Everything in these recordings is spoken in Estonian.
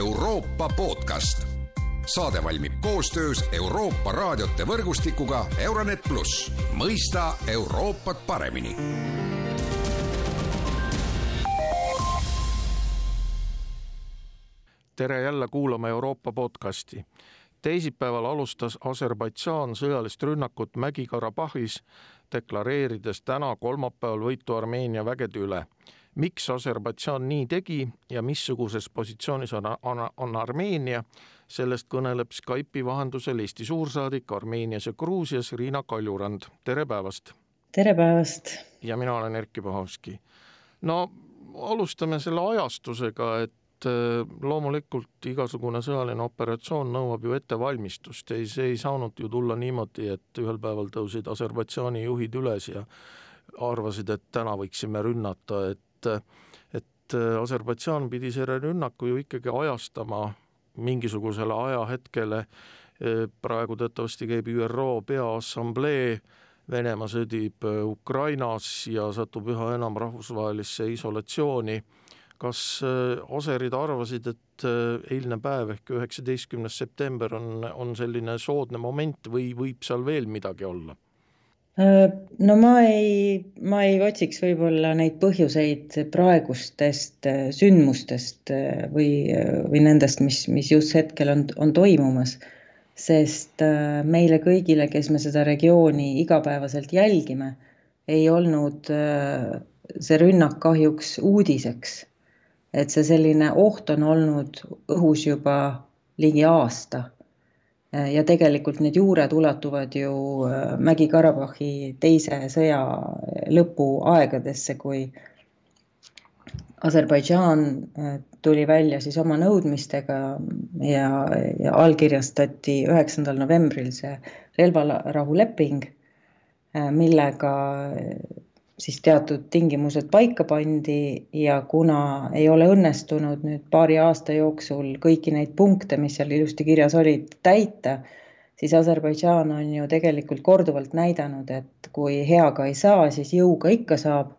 Euroopa podcast. saade valmib koostöös Euroopa raadiote võrgustikuga Euronet pluss, mõista Euroopat paremini tere jälle kuulama Euroopa podcasti. teisipäeval alustas Aserbaidžaan sõjalist rünnakut Mägi-Karabahhis, deklareerides täna kolmapäeval võitu Armeenia vägede üle miks Aserbaidžaan nii tegi ja missuguses positsioonis on, on, on Armeenia, sellest kõneleb Skype'i vahendusel Eesti suursaadik Armeenias ja Gruusias Riina Kaljurand, tere päevast! tere päevast! ja mina olen Erkki Pahovski. no alustame selle ajastusega, et äh, loomulikult igasugune sõjaline operatsioon nõuab ju ettevalmistust, ei, see ei saanud ju tulla niimoodi, et ühel päeval tõusid Aserbaidžaani juhid üles ja arvasid, et täna võiksime rünnata, et et, et Aserbaidžaan pidi selle rünnaku ju ikkagi ajastama mingisugusele ajahetkele, praegu teatavasti käib ÜRO Peaassamblee, Venemaa sõdib Ukrainas ja satub üha enam rahvusvahelisse isolatsiooni. kas aserid arvasid, et eilne päev ehk üheksateistkümnes september on, on selline soodne moment või võib seal veel midagi olla? Äh, no ma ei, ma ei otsiks võib-olla neid põhjuseid praegustest äh, sündmustest äh, või, või nendest, mis, mis just hetkel on, on toimumas. sest meile kõigile, kes me seda regiooni igapäevaselt jälgime, ei olnud see rünnak kahjuks uudiseks. et see selline oht on olnud õhus juba ligi aasta ja tegelikult need juured ulatuvad ju äh, Mägi-Karabahhi teise sõja lõpuaegadesse, kui Aserbaidžaan äh, tuli välja siis oma nõudmistega ja, ja allkirjastati üheksandal novembril see relvarahuleping, millega siis teatud tingimused paika pandi ja kuna ei ole õnnestunud nüüd paari aasta jooksul kõiki neid punkte, mis seal ilusti kirjas olid, täita, siis Aserbaidžaan on ju tegelikult korduvalt näidanud, et kui heaga ei saa, siis jõuga ikka saab.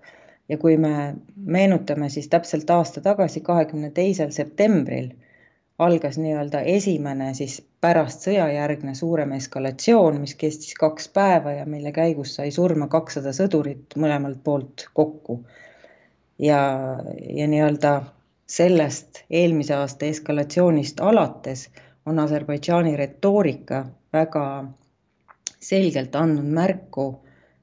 ja kui me meenutame, siis täpselt aasta tagasi, kahekümne teisel septembril algas nii-öelda esimene siis pärast sõjajärgne suurem eskalatsioon, mis kestis kaks päeva ja mille käigus sai surma kakssada sõdurit mõlemalt poolt kokku. ja, ja nii-öelda sellest eelmise aasta eskalatsioonist alates on Aserbaidžaani retoorika väga selgelt andnud märku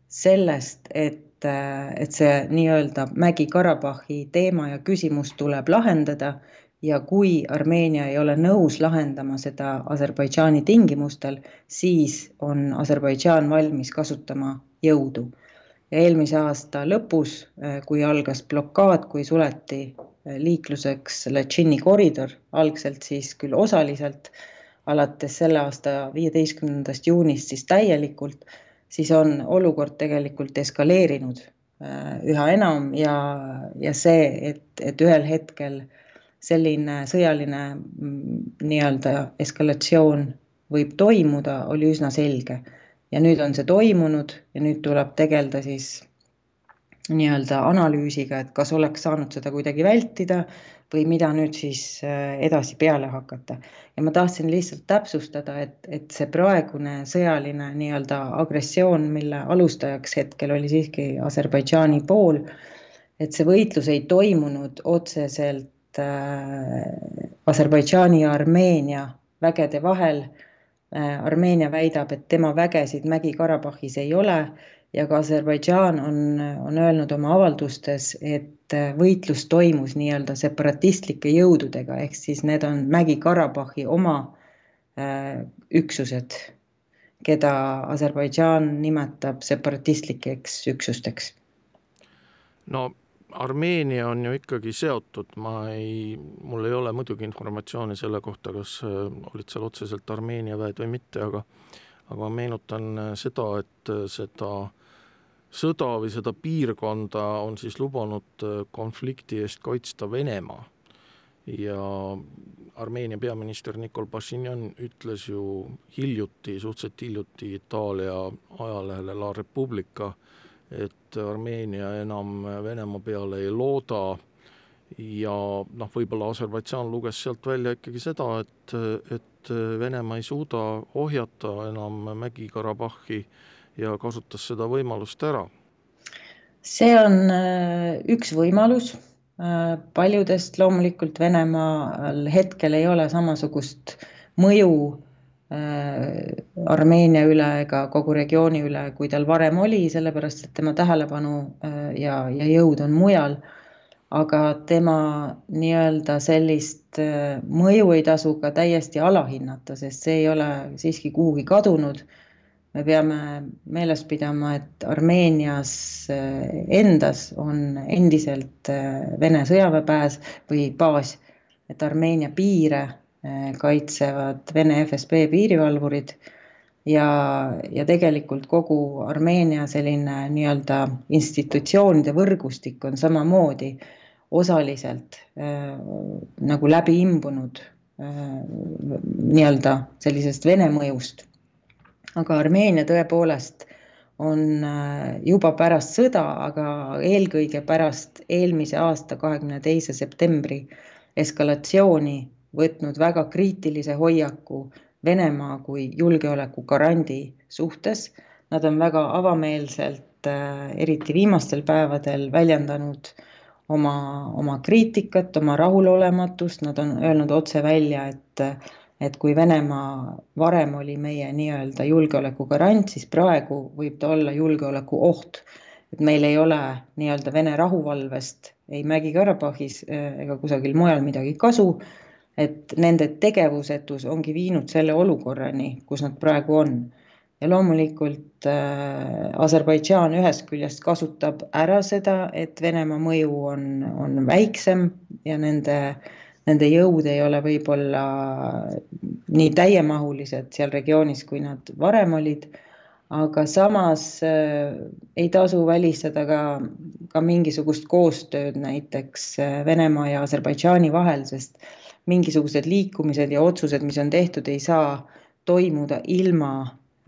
sellest, et, et see nii-öelda Mägi-Karabahhi teema ja küsimus tuleb lahendada ja kui Armeenia ei ole nõus lahendama seda Aserbaidžaani tingimustel, siis on Aserbaidžaan valmis kasutama jõudu. ja eelmise aasta lõpus, eh, kui algas blokaad, kui suleti eh, liikluseks Latšini koridor, algselt siis küll osaliselt, alates selle aasta viieteistkümnendast juunist siis täielikult, siis on olukord tegelikult eskaleerinud eh, üha enam ja, ja see, et, et ühel hetkel äh, selline sõjaline mm, nii-öelda eskalatsioon võib toimuda, oli üsna selge. ja nüüd on see toimunud ja nüüd tuleb tegeleda siis nii-öelda analüüsiga, et kas oleks saanud seda kuidagi vältida või mida nüüd siis äh, edasi peale hakata. ja ma tahtsin lihtsalt täpsustada, et, et see praegune sõjaline nii-öelda agressioon, mille alustajaks hetkel oli siiski Aserbaidžaani pool, et see võitlus ei toimunud otseselt Aserbaidžaani ja Armeenia vägede vahel. Äh, Armeenia väidab, et tema vägesid Mägi-Karabahhis ei ole ja ka Aserbaidžaan on, on öelnud oma avaldustes, et äh, võitlus toimus nii-öelda separatistlike jõududega, ehk siis need on Mägi-Karabahhi oma äh, üksused, keda Aserbaidžaan nimetab separatistlikeks üksusteks. no Armeenia on ju ikkagi seotud, ma ei, mul ei ole muidugi informatsiooni selle kohta, kas äh, olid seal otseselt Armeenia väed või mitte, aga aga ma meenutan äh, seda, et äh, seda sõda või seda piirkonda on siis lubanud konflikti eest kaitsta Venemaa. ja Armeenia peaminister Nikol Pašinjan ütles ju hiljuti, suhteliselt hiljuti Itaalia ajalehele La Repubblica, et Armeenia enam Venemaa peale ei looda ja noh, võib-olla Aserbaidžaan luges sealt välja ikkagi seda, et, et Venemaa ei suuda ohjata enam Mägi-Karabahhi ja kasutas seda võimalust ära. see on äh, üks võimalus, äh, paljudest loomulikult Venemaal hetkel ei ole samasugust mõju Armeenia üle ega kogu regiooni üle, kui tal varem oli, sellepärast et tema tähelepanu ja, ja jõud on mujal aga tema nii-öelda sellist äh, mõju ei tasu ka täiesti alahinnata, sest see ei ole siiski kuhugi kadunud. me peame meeles pidama, et Armeenias äh, endas on endiselt äh, Vene sõjaväebaas või baas, et Armeenia piire kaitsevad Vene FSB piirivalvurid ja, ja tegelikult kogu Armeenia selline nii-öelda institutsioonide võrgustik on samamoodi osaliselt äh, nagu läbi imbunud äh, nii-öelda sellisest Vene mõjust. aga Armeenia tõepoolest on äh, juba pärast sõda, aga eelkõige pärast eelmise aasta kahekümne teise septembri eskalatsiooni võtnud väga kriitilise hoiaku Venemaa kui julgeoleku garandi suhtes. Nad on väga avameelselt, eriti viimastel päevadel väljendanud äh, oma, oma kriitikat, oma rahulolematust, nad on öelnud otse välja, et et kui Venemaa varem oli meie nii-öelda julgeoleku garant, siis praegu võib ta olla julgeoleku oht. et meil ei ole nii-öelda Vene rahuvalvest ei Mägi-Karabahhis eh, ega kusagil mujal midagi kasu, et nende tegevusetus ongi viinud selle olukorrani, kus nad praegu on ja loomulikult äh, Aserbaidžaan ühest küljest kasutab ära seda, et Venemaa mõju on, on väiksem ja nende, nende jõud ei ole võib-olla nii täiemahulised seal regioonis, kui nad varem olid. Aga samas äh, ei tasu välistada ka, ka mingisugust koostööd näiteks äh, Venemaa ja Aserbaidžaani vahel, sest mingisugused liikumised ja otsused, mis on tehtud, ei saa toimuda ilma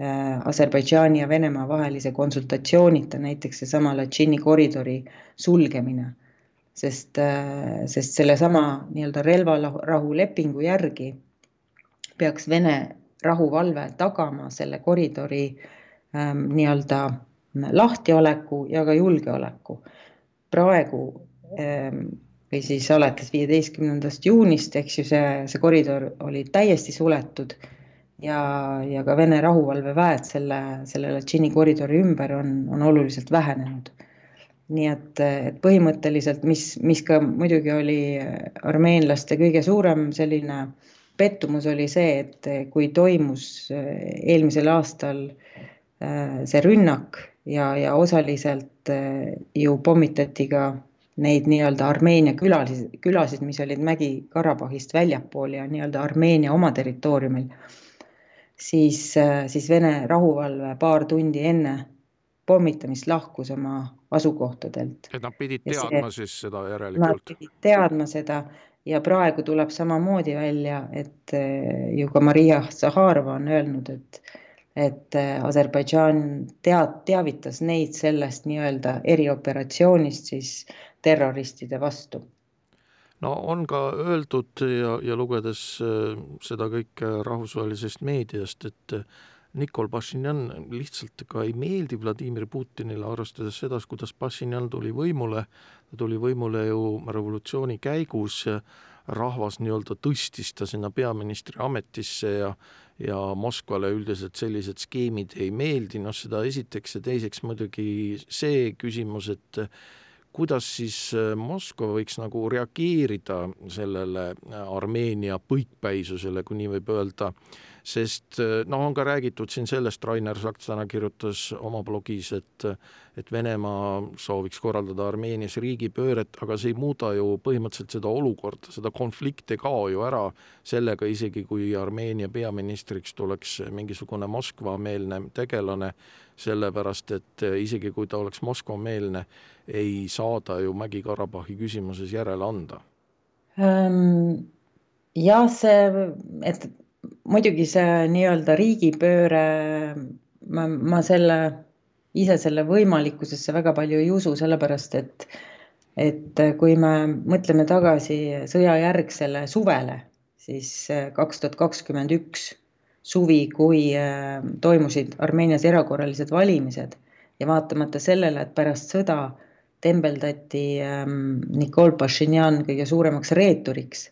Äh, Aserbaidžaani ja Venemaa vahelise konsultatsioonita, näiteks seesama Latšini koridori sulgemine. sest, äh, sest sellesama nii-öelda relvarahulepingu järgi peaks Vene rahuvalve tagama selle koridori ähm, nii-öelda lahtioleku ja ka julgeoleku. praegu ähm, või siis alates viieteistkümnendast juunist, eks ju, see, see koridor oli täiesti suletud ja, ja ka Vene rahuvalveväed selle, selle Latšini koridori ümber on, on oluliselt vähenenud. nii et, et põhimõtteliselt, mis, mis ka muidugi oli armeenlaste kõige suurem selline pettumus, oli see, et kui toimus eelmisel aastal äh, see rünnak ja, ja osaliselt äh, ju pommitati ka neid nii-öelda Armeenia külasid, külasid, mis olid Mägi-Karabahhist väljapool ja nii-öelda Armeenia oma territooriumil siis, äh, siis Vene rahuvalve paar tundi enne pommitamist lahkus oma asukohtadelt. et nad pidid teadma see, siis seda järelikult? Nad pidid teadma seda ja praegu tuleb samamoodi välja, et äh, ju ka Maria Zaharova on öelnud, et et äh, Aserbaidžaan tead, teavitas neid sellest nii-öelda erioperatsioonist siis terroristide vastu. No on ka öeldud ja, ja lugedes äh, seda kõike rahvusvahelisest meediast, et äh, Nikol Pašinjan lihtsalt ka ei meeldi Vladimir Putinile, arvestades seda, kuidas Pašinjan tuli võimule, ta tuli võimule ju revolutsiooni käigus, rahvas nii-öelda tõstis ta sinna peaministri ametisse ja ja Moskvale üldiselt sellised skeemid ei meeldi, noh seda esiteks ja teiseks muidugi see küsimus, et kuidas siis äh, Moskva võiks nagu reageerida sellele äh, Armeenia põikpäisusele, kui nii võib öelda, sest äh, noh, on ka räägitud siin sellest, Rainer Saks täna kirjutas oma blogis, et et Venemaa sooviks korraldada Armeenias riigipööret, aga see ei muuda ju põhimõtteliselt seda olukorda, seda konflikti ei kao ju ära sellega, isegi kui Armeenia peaministriks tuleks mingisugune Moskva-meelne tegelane, sellepärast et isegi kui ta oleks Moskva-meelne, ei saa ta ju Mägi-Karabahhi küsimuses järele anda ähm,? jah, see, et muidugi see nii-öelda riigipööre, ma, ma selle, ise selle võimalikkusesse väga palju ei usu, sellepärast et et kui me mõtleme tagasi sõjajärgsele suvele, siis kaks tuhat kakskümmend üks suvi, kui toimusid Armeenias erakorralised valimised ja vaatamata sellele, et pärast sõda tembeldati Nikol Pašinjan kõige suuremaks reeturiks,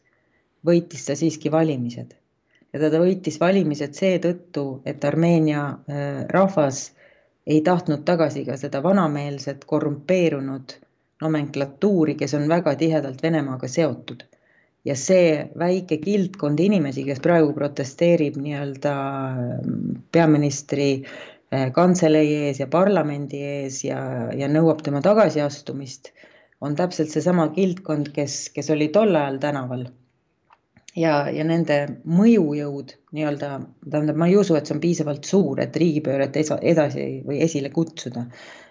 võitis ta siiski valimised ja ta võitis valimised seetõttu, et Armeenia äh, rahvas ei tahtnud tagasi ka seda vanameelset korrumpeerunud nomenklatuuri, kes on väga tihedalt Venemaaga seotud. ja see väike kildkond inimesi, kes praegu protesteerib nii-öelda ähm, peaministri äh, kantselei ees ja parlamendi ees ja, ja nõuab tema tagasiastumist, on täpselt seesama kildkond, kes, kes oli tol ajal tänaval ja, ja nende mõjujõud nii-öelda, tähendab, ma ei usu, et see on piisavalt suur, et riigipööret edasi või esile kutsuda.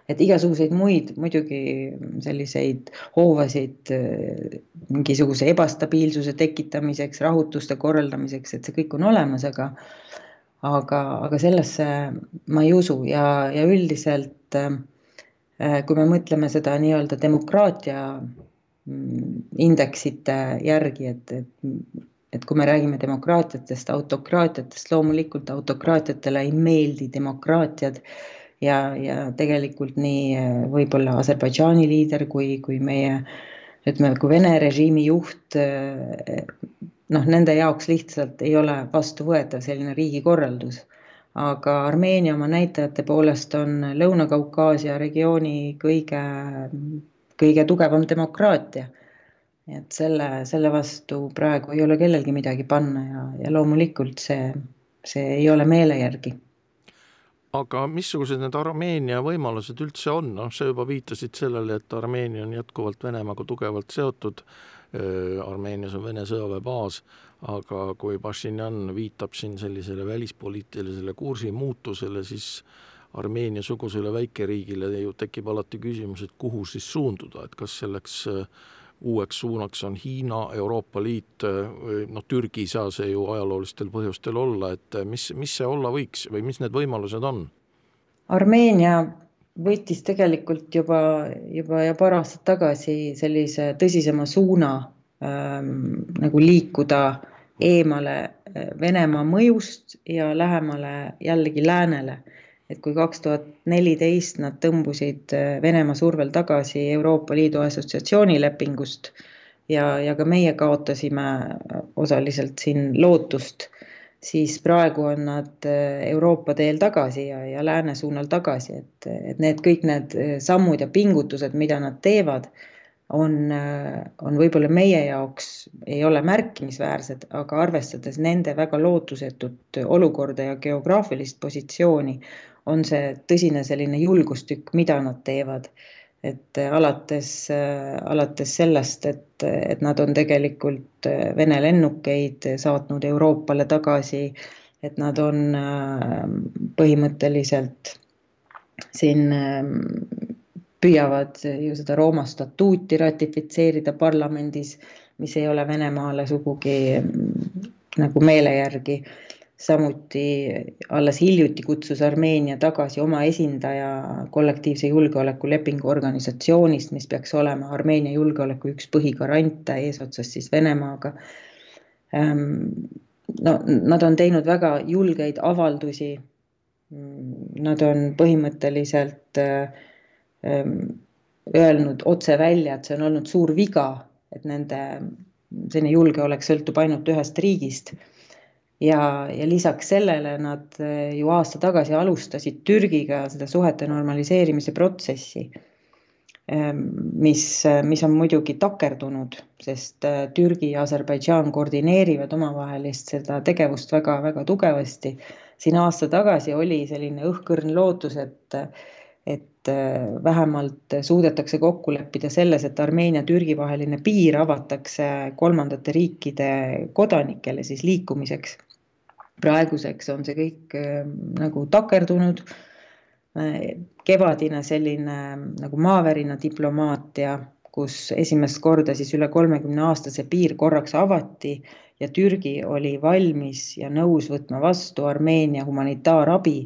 et igasuguseid muid muidugi selliseid hoovasid äh, mingisuguse ebastabiilsuse tekitamiseks, rahutuste korraldamiseks, et see kõik on olemas, aga aga, aga sellesse ma ei usu ja, ja üldiselt äh, kui me mõtleme seda nii-öelda demokraatia mm, indeksite järgi, et, et et kui me räägime demokraatiatest, autokraatiatest, loomulikult autokraatiatele ei meeldi demokraatiad ja, ja tegelikult nii äh, võib-olla Aserbaidžaani liider kui, kui meie ütleme, kui Vene režiimi juht äh, noh, nende jaoks lihtsalt ei ole vastuvõetav selline riigikorraldus. aga Armeenia oma näitajate poolest on Lõuna-Kaukaasia regiooni kõige, kõige tugevam demokraatia nii et selle, selle vastu praegu ei ole kellelgi midagi panna ja, ja loomulikult see, see ei ole meele järgi. aga missugused need Armeenia võimalused üldse on, noh, sa juba viitasid sellele, et Armeenia on jätkuvalt Venemaaga tugevalt seotud, Armeenias on Vene sõjaväebaas, aga kui Pašinjan viitab siin sellisele välispoliitilisele kursi muutusele, siis Armeenia-sugusele väikeriigile ju tekib alati küsimus, et kuhu siis suunduda, et kas selleks äh, uueks suunaks on Hiina, Euroopa Liit, noh, Türgi ei saa see ju ajaloolistel põhjustel olla, et mis, mis see olla võiks või mis need võimalused on? Armeenia võttis tegelikult juba, juba ja paar aastat tagasi sellise tõsisema suuna ähm, nagu liikuda eemale äh, Venemaa mõjust ja lähemale jällegi läänele et kui kaks tuhat neliteist nad tõmbusid äh, Venemaa survel tagasi Euroopa Liidu assotsiatsioonilepingust ja, ja ka meie kaotasime osaliselt siin lootust, siis praegu on nad äh, Euroopa teel tagasi ja, ja lääne suunal tagasi, et, et need kõik need äh, sammud ja pingutused, mida nad teevad, on, on võib-olla meie jaoks ei ole märkimisväärsed, aga arvestades nende väga lootusetut olukorda ja geograafilist positsiooni, on see tõsine selline julgustükk, mida nad teevad. et alates, alates sellest, et, et nad on tegelikult Vene lennukeid saatnud Euroopale tagasi, et nad on põhimõtteliselt siin püüavad ju seda Rooma statuuti ratifitseerida parlamendis, mis ei ole Venemaale sugugi nagu meele järgi samuti alles hiljuti kutsus Armeenia tagasi oma esindaja kollektiivse julgeoleku lepingu organisatsioonist, mis peaks olema Armeenia julgeoleku üks põhigarante eesotsas siis Venemaaga. Ehm, no nad on teinud väga julgeid avaldusi. Nad on põhimõtteliselt ehm, öelnud otse välja, et see on olnud suur viga, et nende selline julgeolek sõltub ainult ühest riigist ja, ja lisaks sellele nad eh, ju aasta tagasi alustasid Türgiga seda suhete normaliseerimise protsessi, ehm, mis, mis on muidugi takerdunud, sest eh, Türgi ja Aserbaidžaan koordineerivad omavahelist seda tegevust väga-väga tugevasti. siin aasta tagasi oli selline õhkõrn lootus, et et eh, vähemalt suudetakse kokku leppida selles, et Armeenia-Türgi vaheline piir avatakse kolmandate riikide kodanikele siis liikumiseks praeguseks on see kõik ähm, nagu takerdunud. Äh, kevadine selline nagu maavärina diplomaatia, kus esimest korda siis üle kolmekümne aastase piir korraks avati ja Türgi oli valmis ja nõus võtma vastu Armeenia humanitaarabi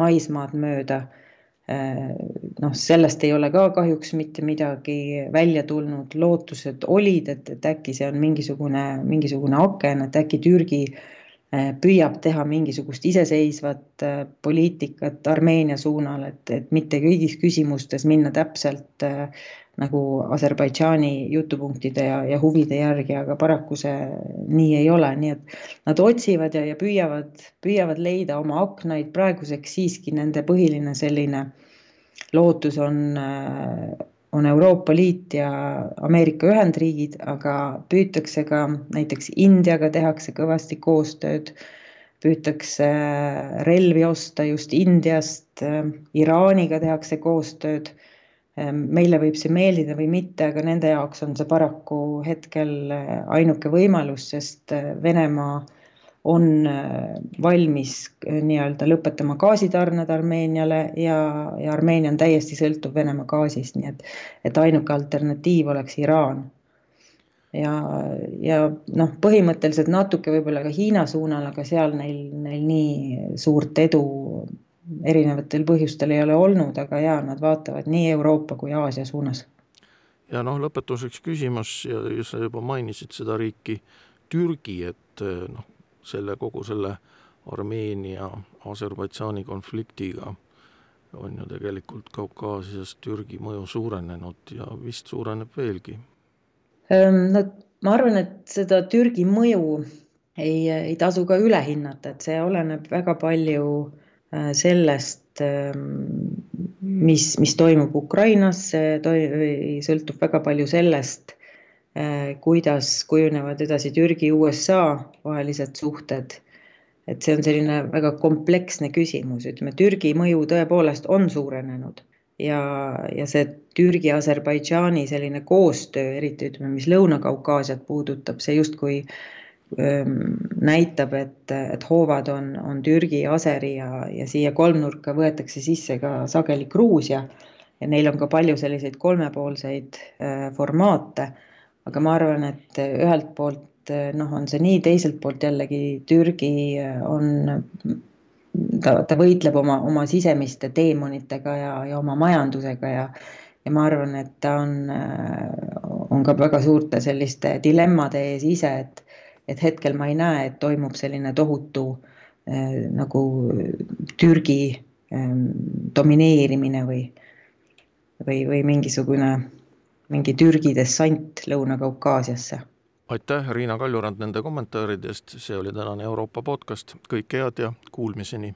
maismaad mööda noh, sellest ei ole ka kahjuks mitte midagi välja tulnud, lootused olid, et, et äkki see on mingisugune, mingisugune aken, et äkki Türgi püüab teha mingisugust iseseisvat poliitikat Armeenia suunal, et, et mitte kõigis küsimustes minna täpselt nagu Aserbaidžaani jutupunktide ja, ja huvide järgi, aga paraku see nii ei ole, nii et nad otsivad ja, ja püüavad, püüavad leida oma aknaid, praeguseks siiski nende põhiline selline lootus on, on Euroopa Liit ja Ameerika Ühendriigid, aga püütakse ka näiteks Indiaga tehakse kõvasti koostööd, püütakse relvi osta just Indiast, Iraaniga tehakse koostööd meile võib see meeldida või mitte, aga nende jaoks on see paraku hetkel äh, ainuke võimalus, sest äh, Venemaa on äh, valmis nii-öelda lõpetama gaasitarned Armeeniale ja, ja Armeenia on täiesti sõltuv Venemaa gaasist, nii et, et ainuke alternatiiv oleks Iraan. ja, ja noh, põhimõtteliselt natuke võib-olla ka Hiina suunal, aga seal neil, neil nii suurt edu erinevatel põhjustel ei ole olnud, aga jaa, nad vaatavad nii Euroopa kui Aasia suunas. ja noh, lõpetuseks küsimus ja, sa juba mainisid seda riiki, Türgi, et noh, selle kogu selle Armeenia, Aserbaidžaani konfliktiga on ju tegelikult Kaukaasias Türgi mõju suurenenud ja vist suureneb veelgi. Ehm, no ma arvan, et seda Türgi mõju ei, ei tasu ka üle hinnata, et see oleneb väga palju Äh, sellest, ähm, mis, mis toimub Ukrainas, see toi-, sõltub väga palju sellest, äh, kuidas kujunevad edasi Türgi-USA vahelised suhted. et see on selline väga kompleksne küsimus, ütleme Türgi mõju tõepoolest on suurenenud ja, ja see Türgi-Aserbaidžaani selline koostöö, eriti ütleme, mis Lõuna-Kaukaasiat puudutab, see justkui näitab, et, et hoovad on, on Türgi, Aseri ja, ja siia kolmnurka võetakse sisse ka sageli Gruusia ja neil on ka palju selliseid kolmepoolseid formaate. aga ma arvan, et ühelt poolt noh, on see nii, teiselt poolt jällegi Türgi on, ta, ta võitleb oma, oma sisemiste teemonitega ja, ja oma majandusega ja ja ma arvan, et ta on, on ka väga suurte selliste dilemmade ees ise, et et hetkel ma ei näe, et toimub selline tohutu äh, nagu Türgi äh, domineerimine või, või, või mingisugune, mingi Türgi dessant Lõuna-Kaukaasiasse. aitäh, Riina Kaljurand, nende kommentaaride eest, see oli tänane Euroopa podcast, kõike head ja kuulmiseni